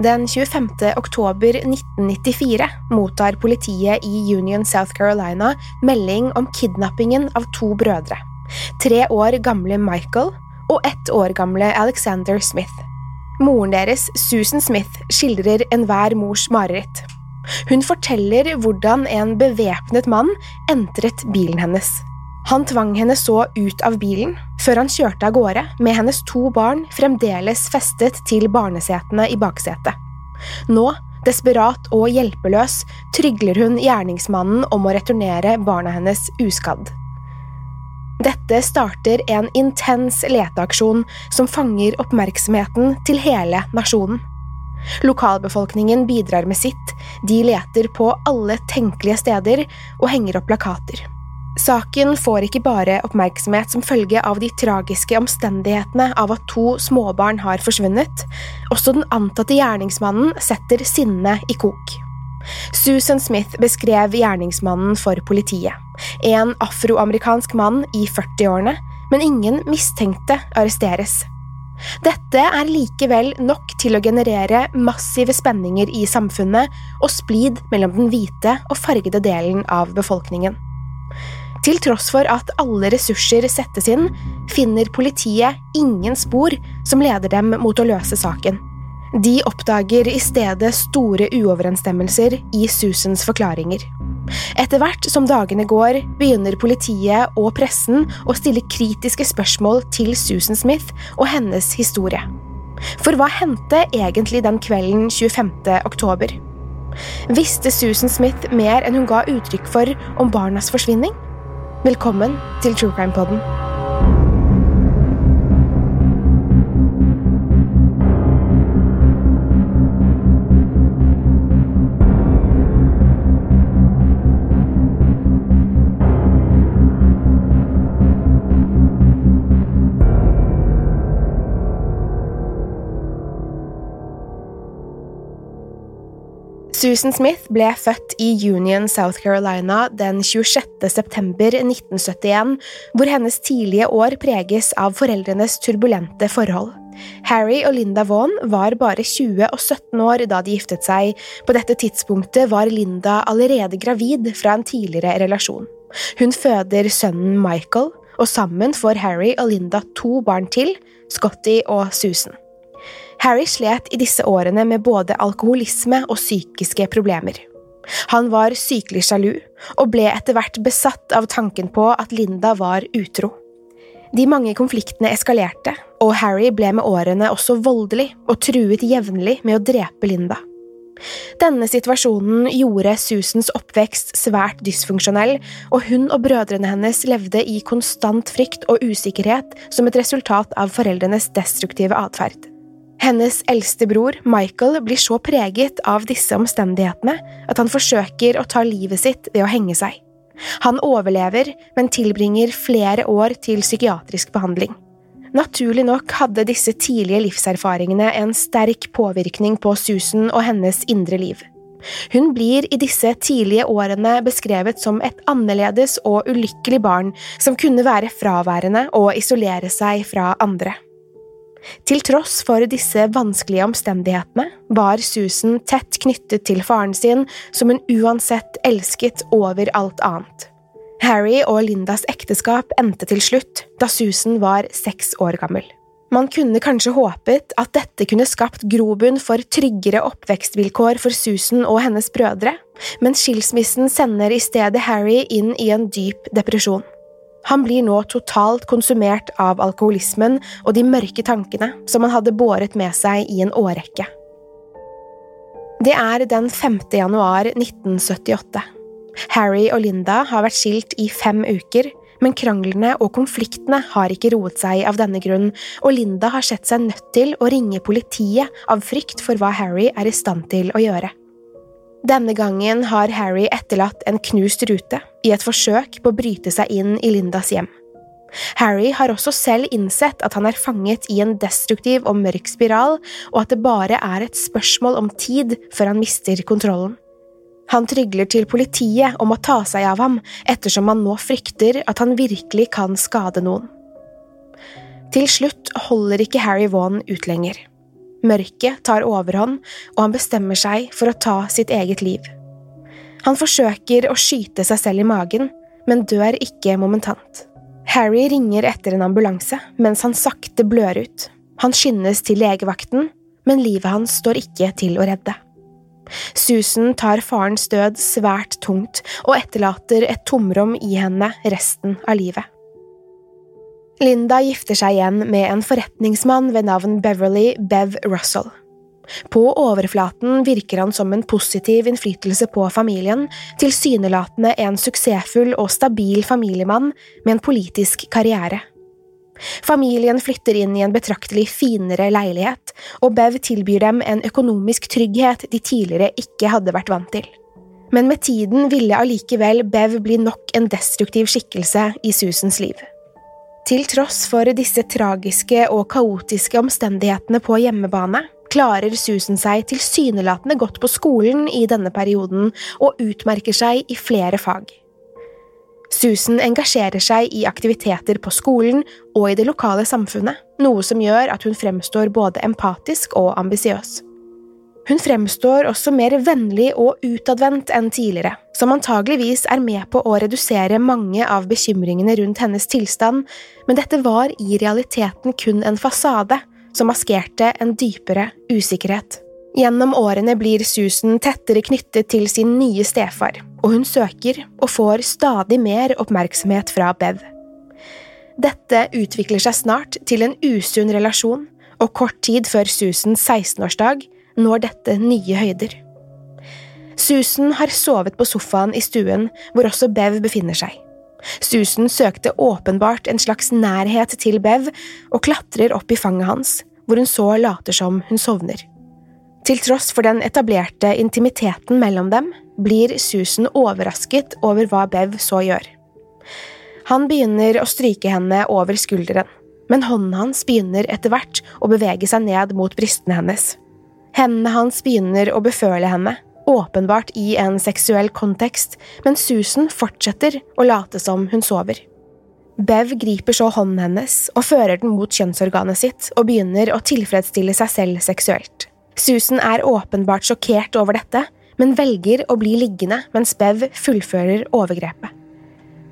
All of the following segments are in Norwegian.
Den 25. oktober 1994 mottar politiet i Union, South Carolina melding om kidnappingen av to brødre. Tre år gamle Michael og ett år gamle Alexander Smith. Moren deres, Susan Smith, skildrer enhver mors mareritt. Hun forteller hvordan en bevæpnet mann entret bilen hennes. Han tvang henne så ut av bilen, før han kjørte av gårde med hennes to barn fremdeles festet til barnesetene i baksetet. Nå, desperat og hjelpeløs, trygler hun gjerningsmannen om å returnere barna hennes uskadd. Dette starter en intens leteaksjon som fanger oppmerksomheten til hele nasjonen. Lokalbefolkningen bidrar med sitt, de leter på alle tenkelige steder og henger opp plakater. Saken får ikke bare oppmerksomhet som følge av de tragiske omstendighetene av at to småbarn har forsvunnet, også den antatte gjerningsmannen setter sinnet i kok. Susan Smith beskrev gjerningsmannen for politiet. En afroamerikansk mann i 40-årene, men ingen mistenkte arresteres. Dette er likevel nok til å generere massive spenninger i samfunnet og splid mellom den hvite og fargede delen av befolkningen. Til tross for at alle ressurser settes inn, finner politiet ingen spor som leder dem mot å løse saken. De oppdager i stedet store uoverensstemmelser i Susans forklaringer. Etter hvert som dagene går, begynner politiet og pressen å stille kritiske spørsmål til Susan Smith og hennes historie. For hva hendte egentlig den kvelden 25. oktober? Visste Susan Smith mer enn hun ga uttrykk for om barnas forsvinning? Velkommen til True Crime Podden. Susan Smith ble født i Union, South Carolina den 26. september 1971, hvor hennes tidlige år preges av foreldrenes turbulente forhold. Harry og Linda Vaughan var bare 20 og 17 år da de giftet seg. På dette tidspunktet var Linda allerede gravid fra en tidligere relasjon. Hun føder sønnen Michael, og sammen får Harry og Linda to barn til, Scotty og Susan. Harry slet i disse årene med både alkoholisme og psykiske problemer. Han var sykelig sjalu, og ble etter hvert besatt av tanken på at Linda var utro. De mange konfliktene eskalerte, og Harry ble med årene også voldelig og truet jevnlig med å drepe Linda. Denne situasjonen gjorde Susans oppvekst svært dysfunksjonell, og hun og brødrene hennes levde i konstant frykt og usikkerhet som et resultat av foreldrenes destruktive atferd. Hennes eldste bror, Michael, blir så preget av disse omstendighetene at han forsøker å ta livet sitt ved å henge seg. Han overlever, men tilbringer flere år til psykiatrisk behandling. Naturlig nok hadde disse tidlige livserfaringene en sterk påvirkning på Susan og hennes indre liv. Hun blir i disse tidlige årene beskrevet som et annerledes og ulykkelig barn som kunne være fraværende og isolere seg fra andre. Til tross for disse vanskelige omstendighetene var Susan tett knyttet til faren sin, som hun uansett elsket over alt annet. Harry og Lindas ekteskap endte til slutt da Susan var seks år gammel. Man kunne kanskje håpet at dette kunne skapt grobunn for tryggere oppvekstvilkår for Susan og hennes brødre, men skilsmissen sender i stedet Harry inn i en dyp depresjon. Han blir nå totalt konsumert av alkoholismen og de mørke tankene som han hadde båret med seg i en årrekke. Det er den 5. januar 1978. Harry og Linda har vært skilt i fem uker, men kranglene og konfliktene har ikke roet seg av denne grunn, og Linda har sett seg nødt til å ringe politiet av frykt for hva Harry er i stand til å gjøre. Denne gangen har Harry etterlatt en knust rute i et forsøk på å bryte seg inn i Lindas hjem. Harry har også selv innsett at han er fanget i en destruktiv og mørk spiral, og at det bare er et spørsmål om tid før han mister kontrollen. Han trygler til politiet om å ta seg av ham, ettersom han nå frykter at han virkelig kan skade noen. Til slutt holder ikke Harry Vaughan ut lenger. Mørket tar overhånd, og han bestemmer seg for å ta sitt eget liv. Han forsøker å skyte seg selv i magen, men dør ikke momentant. Harry ringer etter en ambulanse mens han sakte blør ut. Han skyndes til legevakten, men livet hans står ikke til å redde. Susan tar farens død svært tungt og etterlater et tomrom i henne resten av livet. Linda gifter seg igjen med en forretningsmann ved navn Beverly Bev Russell. På overflaten virker han som en positiv innflytelse på familien, tilsynelatende en suksessfull og stabil familiemann med en politisk karriere. Familien flytter inn i en betraktelig finere leilighet, og Bev tilbyr dem en økonomisk trygghet de tidligere ikke hadde vært vant til. Men med tiden ville allikevel Bev bli nok en destruktiv skikkelse i Susans liv. Til tross for disse tragiske og kaotiske omstendighetene på hjemmebane, klarer Susan seg tilsynelatende godt på skolen i denne perioden og utmerker seg i flere fag. Susan engasjerer seg i aktiviteter på skolen og i det lokale samfunnet, noe som gjør at hun fremstår både empatisk og ambisiøs. Hun fremstår også mer vennlig og utadvendt enn tidligere, som antageligvis er med på å redusere mange av bekymringene rundt hennes tilstand, men dette var i realiteten kun en fasade som maskerte en dypere usikkerhet. Gjennom årene blir Susan tettere knyttet til sin nye stefar, og hun søker og får stadig mer oppmerksomhet fra Bev. Dette utvikler seg snart til en usunn relasjon, og kort tid før Susans 16-årsdag når dette nye høyder. Susan har sovet på sofaen i stuen hvor også Bev befinner seg. Susan søkte åpenbart en slags nærhet til Bev og klatrer opp i fanget hans, hvor hun så later som hun sovner. Til tross for den etablerte intimiteten mellom dem, blir Susan overrasket over hva Bev så gjør. Han begynner å stryke henne over skulderen, men hånden hans begynner etter hvert å bevege seg ned mot brystene hennes. Hendene hans begynner å beføle henne, åpenbart i en seksuell kontekst, men Susan fortsetter å late som hun sover. Bev griper så hånden hennes og fører den mot kjønnsorganet sitt og begynner å tilfredsstille seg selv seksuelt. Susan er åpenbart sjokkert over dette, men velger å bli liggende mens Bev fullfører overgrepet.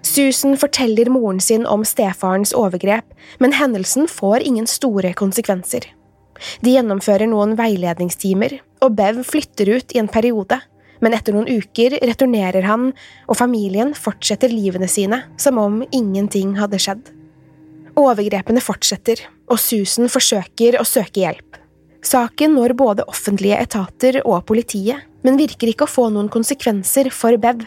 Susan forteller moren sin om stefarens overgrep, men hendelsen får ingen store konsekvenser. De gjennomfører noen veiledningstimer, og Bev flytter ut i en periode, men etter noen uker returnerer han, og familien fortsetter livene sine som om ingenting hadde skjedd. Overgrepene fortsetter, og Susan forsøker å søke hjelp. Saken når både offentlige etater og politiet, men virker ikke å få noen konsekvenser for Bev.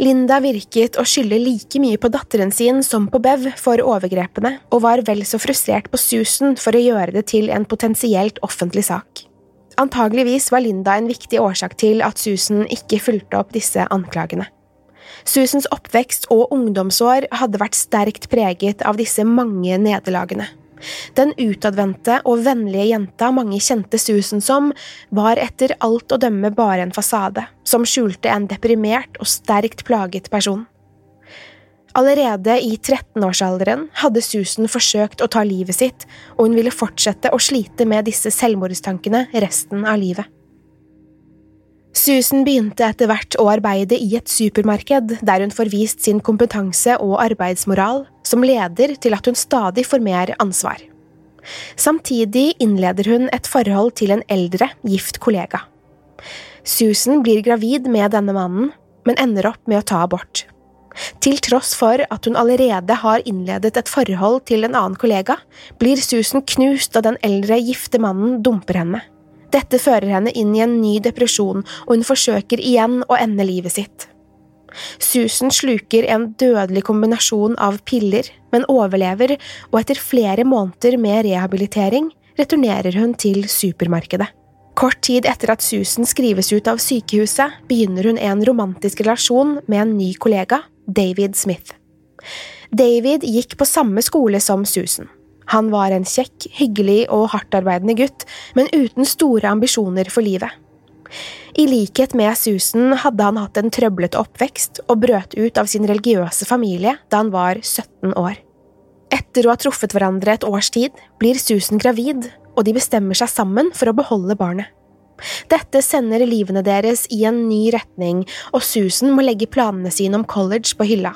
Linda virket å skylde like mye på datteren sin som på Bev for overgrepene, og var vel så frustrert på Susan for å gjøre det til en potensielt offentlig sak. Antageligvis var Linda en viktig årsak til at Susan ikke fulgte opp disse anklagene. Susans oppvekst og ungdomsår hadde vært sterkt preget av disse mange nederlagene. Den utadvendte og vennlige jenta mange kjente Susan som, var etter alt å dømme bare en fasade, som skjulte en deprimert og sterkt plaget person. Allerede i 13-årsalderen hadde Susan forsøkt å ta livet sitt, og hun ville fortsette å slite med disse selvmordstankene resten av livet. Susan begynte etter hvert å arbeide i et supermarked der hun får vist sin kompetanse og arbeidsmoral, som leder til at hun stadig får mer ansvar. Samtidig innleder hun et forhold til en eldre, gift kollega. Susan blir gravid med denne mannen, men ender opp med å ta abort. Til tross for at hun allerede har innledet et forhold til en annen kollega, blir Susan knust da den eldre, gifte mannen dumper henne. Dette fører henne inn i en ny depresjon, og hun forsøker igjen å ende livet sitt. Susan sluker en dødelig kombinasjon av piller, men overlever, og etter flere måneder med rehabilitering returnerer hun til supermarkedet. Kort tid etter at Susan skrives ut av sykehuset, begynner hun en romantisk relasjon med en ny kollega, David Smith. David gikk på samme skole som Susan. Han var en kjekk, hyggelig og hardtarbeidende gutt, men uten store ambisjoner for livet. I likhet med Susan hadde han hatt en trøblete oppvekst og brøt ut av sin religiøse familie da han var 17 år. Etter å ha truffet hverandre et års tid blir Susan gravid, og de bestemmer seg sammen for å beholde barnet. Dette sender livene deres i en ny retning, og Susan må legge planene sine om college på hylla.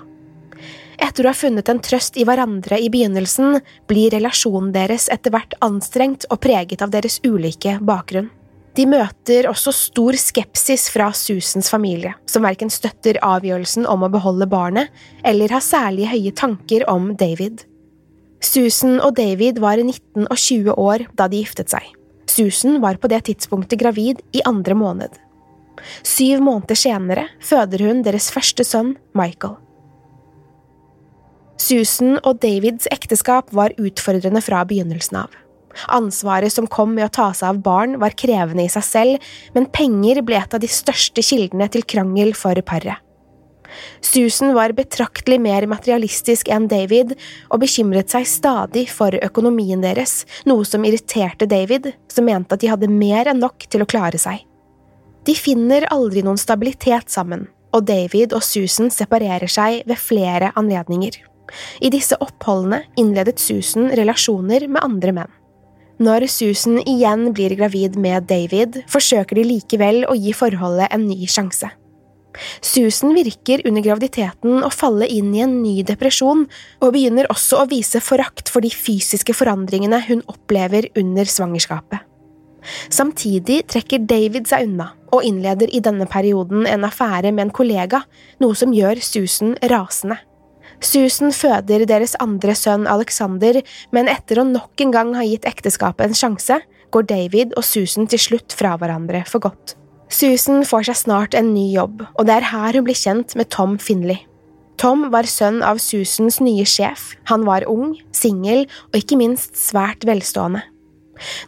Etter å ha funnet en trøst i hverandre i begynnelsen, blir relasjonen deres etter hvert anstrengt og preget av deres ulike bakgrunn. De møter også stor skepsis fra Susans familie, som verken støtter avgjørelsen om å beholde barnet eller har særlig høye tanker om David. Susan og David var 19 og 20 år da de giftet seg. Susan var på det tidspunktet gravid i andre måned. Syv måneder senere føder hun deres første sønn, Michael. Susan og Davids ekteskap var utfordrende fra begynnelsen av. Ansvaret som kom med å ta seg av barn, var krevende i seg selv, men penger ble et av de største kildene til krangel for paret. Susan var betraktelig mer materialistisk enn David og bekymret seg stadig for økonomien deres, noe som irriterte David, som mente at de hadde mer enn nok til å klare seg. De finner aldri noen stabilitet sammen, og David og Susan separerer seg ved flere anledninger. I disse oppholdene innledet Susan relasjoner med andre menn. Når Susan igjen blir gravid med David, forsøker de likevel å gi forholdet en ny sjanse. Susan virker under graviditeten å falle inn i en ny depresjon, og begynner også å vise forakt for de fysiske forandringene hun opplever under svangerskapet. Samtidig trekker David seg unna, og innleder i denne perioden en affære med en kollega, noe som gjør Susan rasende. Susan føder deres andre sønn Alexander, men etter å nok en gang ha gitt ekteskapet en sjanse, går David og Susan til slutt fra hverandre for godt. Susan får seg snart en ny jobb, og det er her hun blir kjent med Tom Finley. Tom var sønn av Susans nye sjef, han var ung, singel og ikke minst svært velstående.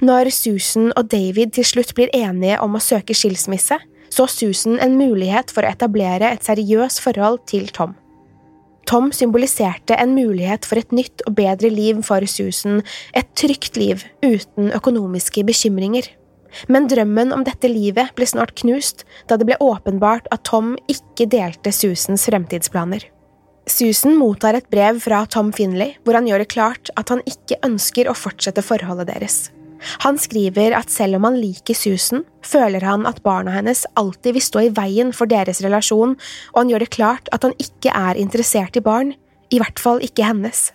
Når Susan og David til slutt blir enige om å søke skilsmisse, så Susan en mulighet for å etablere et seriøst forhold til Tom. Tom symboliserte en mulighet for et nytt og bedre liv for Susan, et trygt liv uten økonomiske bekymringer. Men drømmen om dette livet ble snart knust da det ble åpenbart at Tom ikke delte Susans fremtidsplaner. Susan mottar et brev fra Tom Finley hvor han gjør det klart at han ikke ønsker å fortsette forholdet deres. Han skriver at selv om han liker Susan, føler han at barna hennes alltid vil stå i veien for deres relasjon, og han gjør det klart at han ikke er interessert i barn, i hvert fall ikke hennes.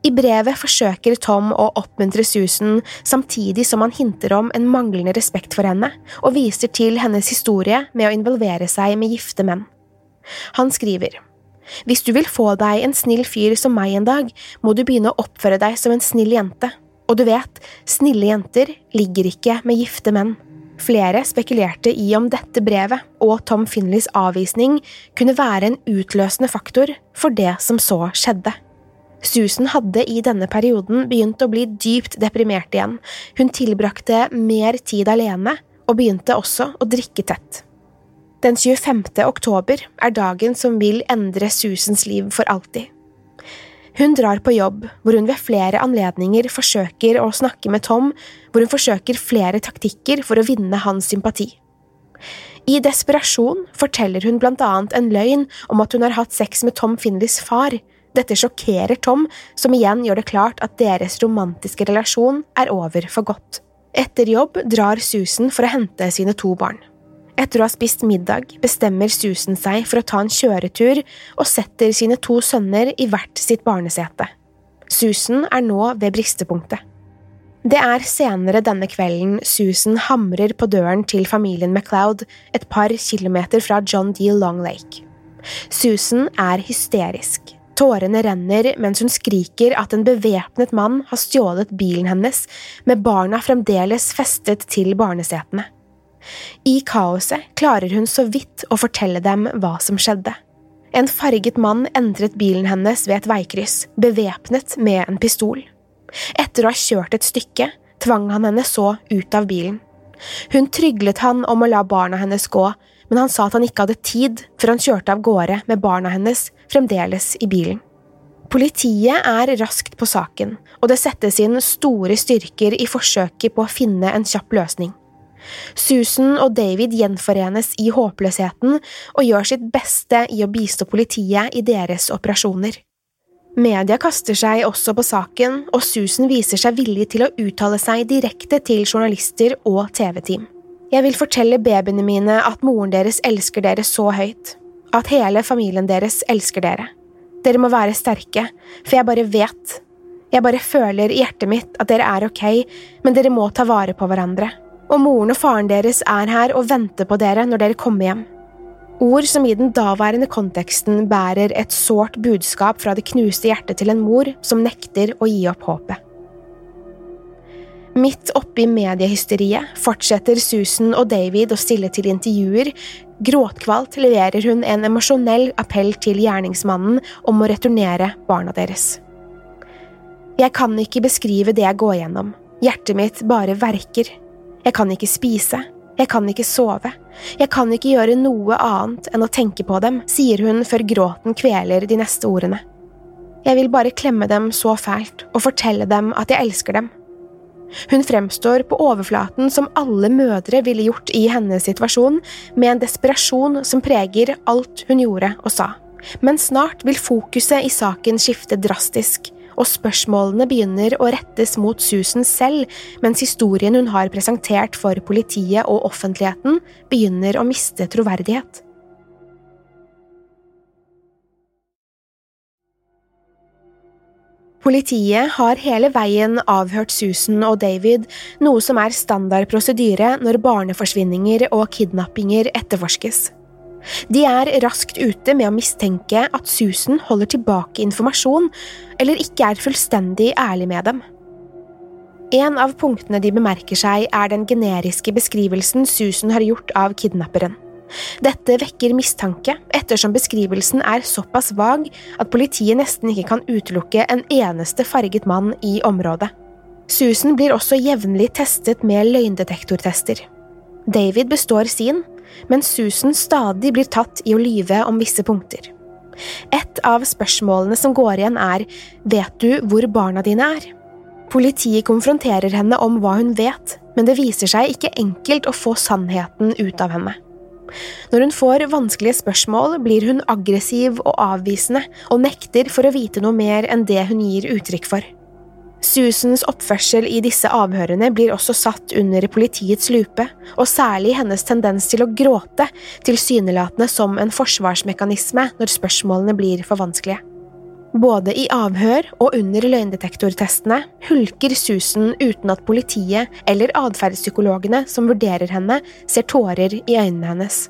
I brevet forsøker Tom å oppmuntre Susan samtidig som han hinter om en manglende respekt for henne, og viser til hennes historie med å involvere seg med gifte menn. Han skriver, Hvis du vil få deg en snill fyr som meg en dag, må du begynne å oppføre deg som en snill jente, og du vet, snille jenter ligger ikke med gifte menn. Flere spekulerte i om dette brevet og Tom Finleys avvisning kunne være en utløsende faktor for det som så skjedde. Susan hadde i denne perioden begynt å bli dypt deprimert igjen, hun tilbrakte mer tid alene og begynte også å drikke tett. Den 25. oktober er dagen som vil endre Susans liv for alltid. Hun drar på jobb, hvor hun ved flere anledninger forsøker å snakke med Tom, hvor hun forsøker flere taktikker for å vinne hans sympati. I desperasjon forteller hun blant annet en løgn om at hun har hatt sex med Tom Finleys far. Dette sjokkerer Tom, som igjen gjør det klart at deres romantiske relasjon er over for godt. Etter jobb drar Susan for å hente sine to barn. Etter å ha spist middag bestemmer Susan seg for å ta en kjøretur og setter sine to sønner i hvert sitt barnesete. Susan er nå ved bristepunktet. Det er senere denne kvelden Susan hamrer på døren til familien MacLeod et par kilometer fra John D. Long Lake. Susan er hysterisk. Tårene renner mens hun skriker at en bevæpnet mann har stjålet bilen hennes, med barna fremdeles festet til barnesetene. I kaoset klarer hun så vidt å fortelle dem hva som skjedde. En farget mann entret bilen hennes ved et veikryss, bevæpnet med en pistol. Etter å ha kjørt et stykke, tvang han henne så ut av bilen. Hun tryglet han om å la barna hennes gå, men han sa at han ikke hadde tid, før han kjørte av gårde med barna hennes fremdeles i bilen. Politiet er raskt på saken, og det settes inn store styrker i forsøket på å finne en kjapp løsning. Susan og David gjenforenes i håpløsheten og gjør sitt beste i å bistå politiet i deres operasjoner. Media kaster seg også på saken, og Susan viser seg villig til å uttale seg direkte til journalister og TV-team. Jeg vil fortelle babyene mine at moren deres elsker dere så høyt, at hele familien deres elsker dere. Dere må være sterke, for jeg bare vet, jeg bare føler i hjertet mitt at dere er ok, men dere må ta vare på hverandre og moren og faren deres er her og venter på dere når dere kommer hjem. Ord som i den daværende konteksten bærer et sårt budskap fra det knuste hjertet til en mor som nekter å gi opp håpet. Midt oppi mediehysteriet fortsetter Susan og David å stille til intervjuer. Gråtkvalt leverer hun en emosjonell appell til gjerningsmannen om å returnere barna deres. Jeg kan ikke beskrive det jeg går gjennom. Hjertet mitt bare verker. Jeg kan ikke spise, jeg kan ikke sove, jeg kan ikke gjøre noe annet enn å tenke på dem, sier hun før gråten kveler de neste ordene. Jeg vil bare klemme dem så fælt og fortelle dem at jeg elsker dem. Hun fremstår på overflaten som alle mødre ville gjort i hennes situasjon, med en desperasjon som preger alt hun gjorde og sa. Men snart vil fokuset i saken skifte drastisk, og spørsmålene begynner å rettes mot Susan selv, mens historien hun har presentert for politiet og offentligheten, begynner å miste troverdighet. Politiet har hele veien avhørt Susan og David, noe som er standard prosedyre når barneforsvinninger og kidnappinger etterforskes. De er raskt ute med å mistenke at Susan holder tilbake informasjon, eller ikke er fullstendig ærlig med dem. En av punktene de bemerker seg, er den generiske beskrivelsen Susan har gjort av kidnapperen. Dette vekker mistanke, ettersom beskrivelsen er såpass vag at politiet nesten ikke kan utelukke en eneste farget mann i området. Susan blir også jevnlig testet med løgndetektortester. David består sin, mens Susan stadig blir tatt i å lyve om visse punkter. Et av spørsmålene som går igjen, er Vet du hvor barna dine er? Politiet konfronterer henne om hva hun vet, men det viser seg ikke enkelt å få sannheten ut av henne. Når hun får vanskelige spørsmål, blir hun aggressiv og avvisende, og nekter for å vite noe mer enn det hun gir uttrykk for. Susans oppførsel i disse avhørene blir også satt under politiets lupe, og særlig hennes tendens til å gråte, tilsynelatende som en forsvarsmekanisme når spørsmålene blir for vanskelige. Både i avhør og under løgndetektortestene hulker Susan uten at politiet eller atferdspsykologene som vurderer henne, ser tårer i øynene hennes.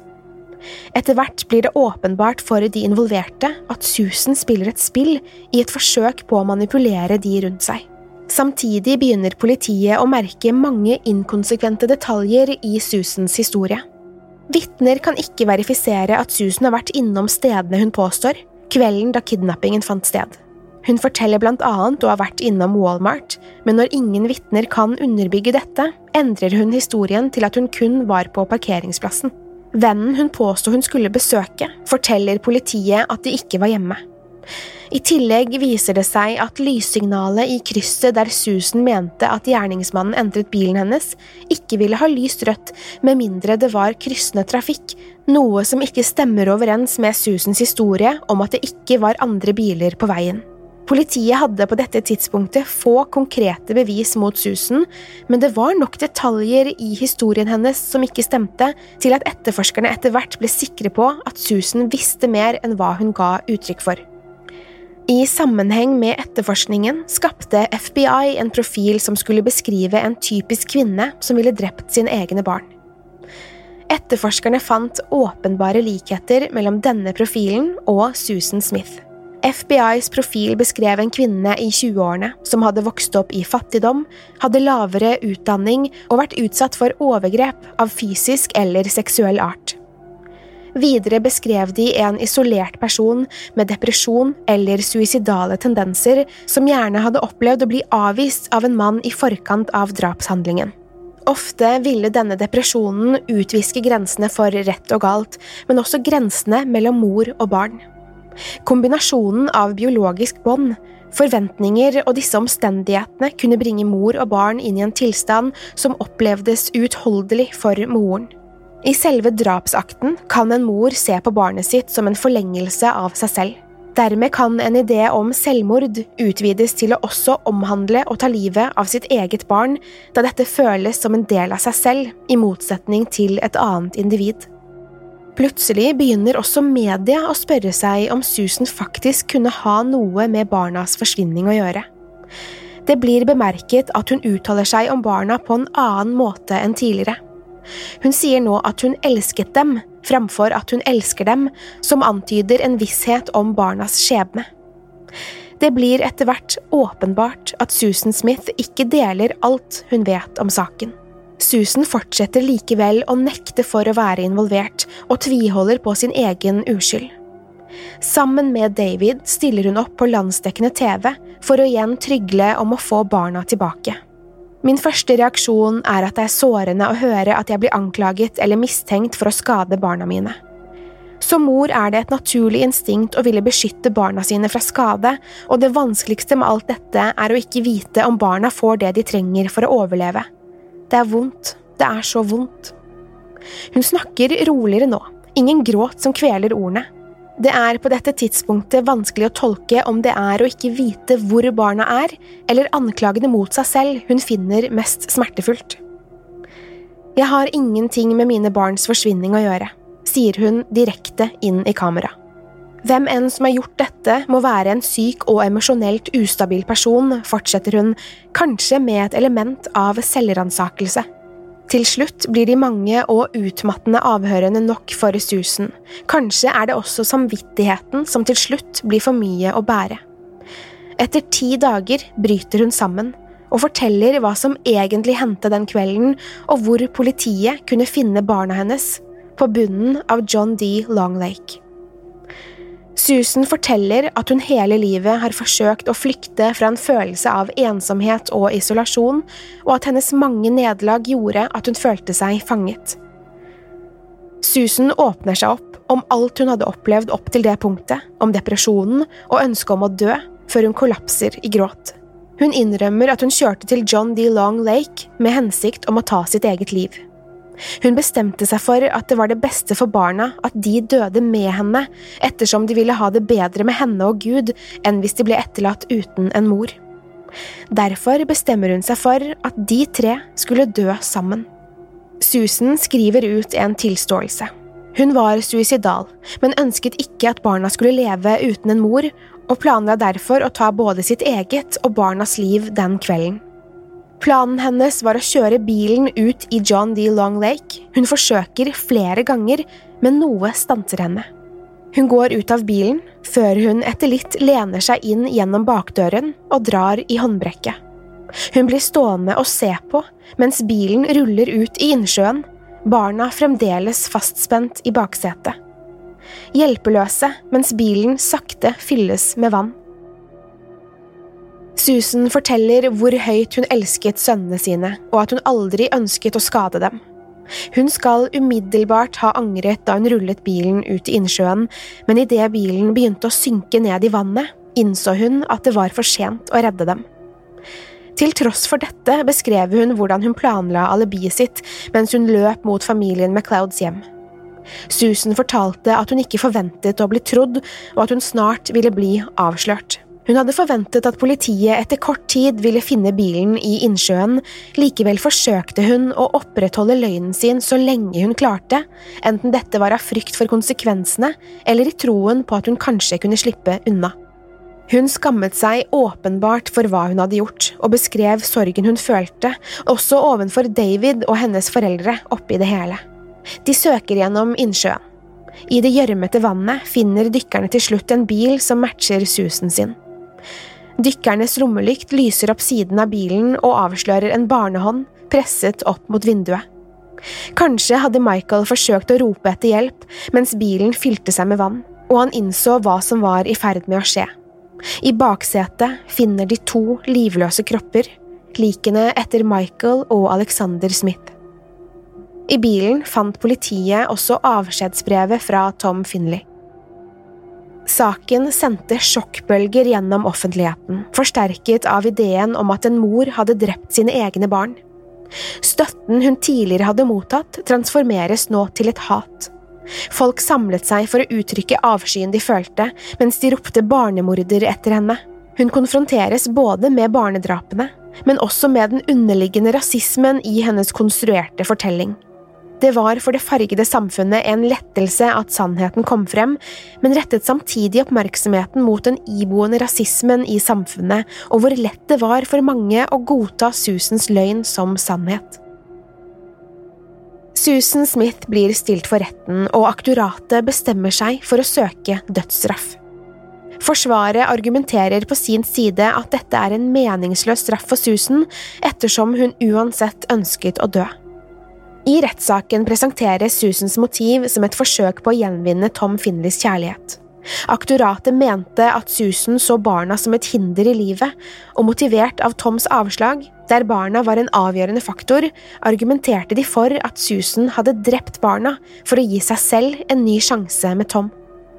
Etter hvert blir det åpenbart for de involverte at Susan spiller et spill i et forsøk på å manipulere de rundt seg. Samtidig begynner politiet å merke mange inkonsekvente detaljer i Susans historie. Vitner kan ikke verifisere at Susan har vært innom stedene hun påstår, kvelden da kidnappingen fant sted. Hun forteller blant annet å ha vært innom Walmart, men når ingen vitner kan underbygge dette, endrer hun historien til at hun kun var på parkeringsplassen. Vennen hun påsto hun skulle besøke, forteller politiet at de ikke var hjemme. I tillegg viser det seg at lyssignalet i krysset der Susan mente at gjerningsmannen entret bilen hennes, ikke ville ha lyst rødt med mindre det var kryssende trafikk, noe som ikke stemmer overens med Susans historie om at det ikke var andre biler på veien. Politiet hadde på dette tidspunktet få konkrete bevis mot Susan, men det var nok detaljer i historien hennes som ikke stemte, til at etterforskerne etter hvert ble sikre på at Susan visste mer enn hva hun ga uttrykk for. I sammenheng med etterforskningen skapte FBI en profil som skulle beskrive en typisk kvinne som ville drept sine egne barn. Etterforskerne fant åpenbare likheter mellom denne profilen og Susan Smith. FBIs profil beskrev en kvinne i 20-årene som hadde vokst opp i fattigdom, hadde lavere utdanning og vært utsatt for overgrep av fysisk eller seksuell art. Videre beskrev de en isolert person med depresjon eller suicidale tendenser som gjerne hadde opplevd å bli avvist av en mann i forkant av drapshandlingen. Ofte ville denne depresjonen utviske grensene for rett og galt, men også grensene mellom mor og barn. Kombinasjonen av biologisk bånd, forventninger og disse omstendighetene kunne bringe mor og barn inn i en tilstand som opplevdes uutholdelig for moren. I selve drapsakten kan en mor se på barnet sitt som en forlengelse av seg selv. Dermed kan en idé om selvmord utvides til å også omhandle og ta livet av sitt eget barn, da dette føles som en del av seg selv, i motsetning til et annet individ. Plutselig begynner også media å spørre seg om Susan faktisk kunne ha noe med barnas forsvinning å gjøre. Det blir bemerket at hun uttaler seg om barna på en annen måte enn tidligere. Hun sier nå at hun elsket dem, framfor at hun elsker dem, som antyder en visshet om barnas skjebne. Det blir etter hvert åpenbart at Susan Smith ikke deler alt hun vet om saken. Susan fortsetter likevel å nekte for å være involvert, og tviholder på sin egen uskyld. Sammen med David stiller hun opp på landsdekkende TV for å igjen trygle om å få barna tilbake. Min første reaksjon er at det er sårende å høre at jeg blir anklaget eller mistenkt for å skade barna mine. Som mor er det et naturlig instinkt å ville beskytte barna sine fra skade, og det vanskeligste med alt dette er å ikke vite om barna får det de trenger for å overleve. Det er vondt. Det er så vondt. Hun snakker roligere nå, ingen gråt som kveler ordene. Det er på dette tidspunktet vanskelig å tolke om det er å ikke vite hvor barna er, eller anklagene mot seg selv hun finner mest smertefullt. Jeg har ingenting med mine barns forsvinning å gjøre, sier hun direkte inn i kamera. Hvem enn som har gjort dette, må være en syk og emosjonelt ustabil person, fortsetter hun, kanskje med et element av selvransakelse. Til slutt blir de mange og utmattende avhørene nok for Susan, kanskje er det også samvittigheten som til slutt blir for mye å bære. Etter ti dager bryter hun sammen, og forteller hva som egentlig hendte den kvelden, og hvor politiet kunne finne barna hennes, på bunnen av John D. Long Lake. Susan forteller at hun hele livet har forsøkt å flykte fra en følelse av ensomhet og isolasjon, og at hennes mange nederlag gjorde at hun følte seg fanget. Susan åpner seg opp om alt hun hadde opplevd opp til det punktet, om depresjonen og ønsket om å dø, før hun kollapser i gråt. Hun innrømmer at hun kjørte til John D. Long Lake med hensikt om å ta sitt eget liv. Hun bestemte seg for at det var det beste for barna at de døde med henne, ettersom de ville ha det bedre med henne og Gud enn hvis de ble etterlatt uten en mor. Derfor bestemmer hun seg for at de tre skulle dø sammen. Susan skriver ut en tilståelse. Hun var suicidal, men ønsket ikke at barna skulle leve uten en mor, og planla derfor å ta både sitt eget og barnas liv den kvelden. Planen hennes var å kjøre bilen ut i John D. Long Lake. Hun forsøker flere ganger, men noe stanser henne. Hun går ut av bilen, før hun etter litt lener seg inn gjennom bakdøren og drar i håndbrekket. Hun blir stående og se på mens bilen ruller ut i innsjøen, barna fremdeles fastspent i baksetet. Hjelpeløse mens bilen sakte fylles med vann. Susan forteller hvor høyt hun elsket sønnene sine, og at hun aldri ønsket å skade dem. Hun skal umiddelbart ha angret da hun rullet bilen ut i innsjøen, men idet bilen begynte å synke ned i vannet, innså hun at det var for sent å redde dem. Til tross for dette beskrev hun hvordan hun planla alibiet sitt mens hun løp mot familien MacLeods hjem. Susan fortalte at hun ikke forventet å bli trodd, og at hun snart ville bli avslørt. Hun hadde forventet at politiet etter kort tid ville finne bilen i innsjøen, likevel forsøkte hun å opprettholde løgnen sin så lenge hun klarte, enten dette var av frykt for konsekvensene eller i troen på at hun kanskje kunne slippe unna. Hun skammet seg åpenbart for hva hun hadde gjort, og beskrev sorgen hun følte, også ovenfor David og hennes foreldre oppi det hele. De søker gjennom innsjøen. I det gjørmete vannet finner dykkerne til slutt en bil som matcher susen sin. Dykkernes lommelykt lyser opp siden av bilen og avslører en barnehånd presset opp mot vinduet. Kanskje hadde Michael forsøkt å rope etter hjelp mens bilen fylte seg med vann, og han innså hva som var i ferd med å skje. I baksetet finner de to livløse kropper, likene etter Michael og Alexander Smith. I bilen fant politiet også avskjedsbrevet fra Tom Finley. Saken sendte sjokkbølger gjennom offentligheten, forsterket av ideen om at en mor hadde drept sine egne barn. Støtten hun tidligere hadde mottatt, transformeres nå til et hat. Folk samlet seg for å uttrykke avskyen de følte, mens de ropte barnemorder etter henne. Hun konfronteres både med barnedrapene, men også med den underliggende rasismen i hennes konstruerte fortelling. Det var for det fargede samfunnet en lettelse at sannheten kom frem, men rettet samtidig oppmerksomheten mot den iboende rasismen i samfunnet og hvor lett det var for mange å godta Susans løgn som sannhet. Susan Smith blir stilt for retten, og aktoratet bestemmer seg for å søke dødsstraff. Forsvaret argumenterer på sin side at dette er en meningsløs straff for Susan, ettersom hun uansett ønsket å dø. I rettssaken presenteres Susans motiv som et forsøk på å gjenvinne Tom Finleys kjærlighet. Aktoratet mente at Susan så barna som et hinder i livet, og motivert av Toms avslag, der barna var en avgjørende faktor, argumenterte de for at Susan hadde drept barna for å gi seg selv en ny sjanse med Tom.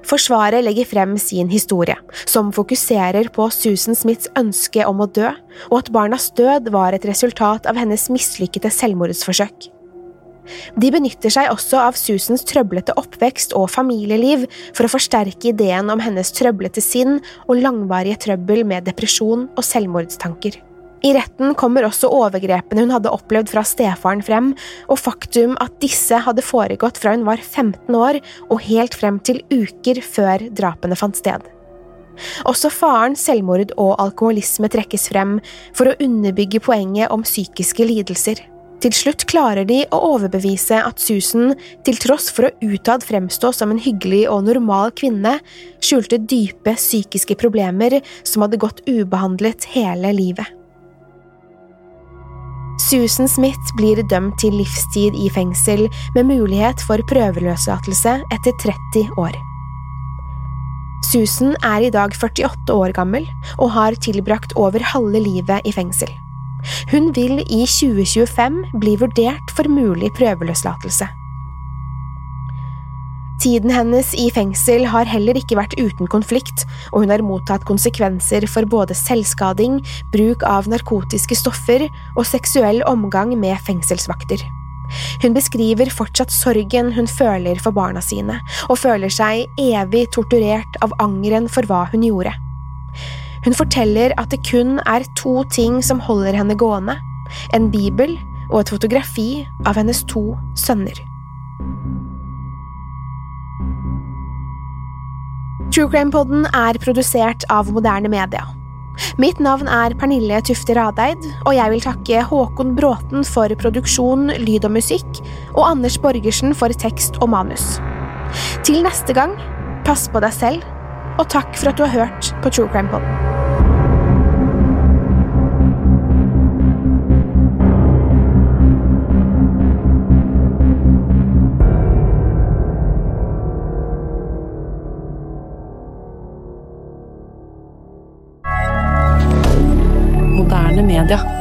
Forsvaret legger frem sin historie, som fokuserer på Susan Smiths ønske om å dø, og at barnas død var et resultat av hennes mislykkede selvmordsforsøk. De benytter seg også av Susans trøblete oppvekst og familieliv for å forsterke ideen om hennes trøblete sinn og langvarige trøbbel med depresjon og selvmordstanker. I retten kommer også overgrepene hun hadde opplevd fra stefaren frem, og faktum at disse hadde foregått fra hun var 15 år og helt frem til uker før drapene fant sted. Også farens selvmord og alkoholisme trekkes frem for å underbygge poenget om psykiske lidelser. Til slutt klarer de å overbevise at Susan, til tross for å utad fremstå som en hyggelig og normal kvinne, skjulte dype psykiske problemer som hadde gått ubehandlet hele livet. Susan Smith blir dømt til livstid i fengsel med mulighet for prøveløslatelse etter 30 år. Susan er i dag 48 år gammel og har tilbrakt over halve livet i fengsel. Hun vil i 2025 bli vurdert for mulig prøveløslatelse. Tiden hennes i fengsel har heller ikke vært uten konflikt, og hun har mottatt konsekvenser for både selvskading, bruk av narkotiske stoffer og seksuell omgang med fengselsvakter. Hun beskriver fortsatt sorgen hun føler for barna sine, og føler seg evig torturert av angeren for hva hun gjorde. Hun forteller at det kun er to ting som holder henne gående – en bibel og et fotografi av hennes to sønner. True Crime-podden er produsert av moderne media. Mitt navn er Pernille Tufte Radeid, og jeg vil takke Håkon Bråten for produksjon, lyd og musikk, og Anders Borgersen for tekst og manus. Til neste gang, pass på deg selv og takk for at du har hørt på True Crime Pod. Media.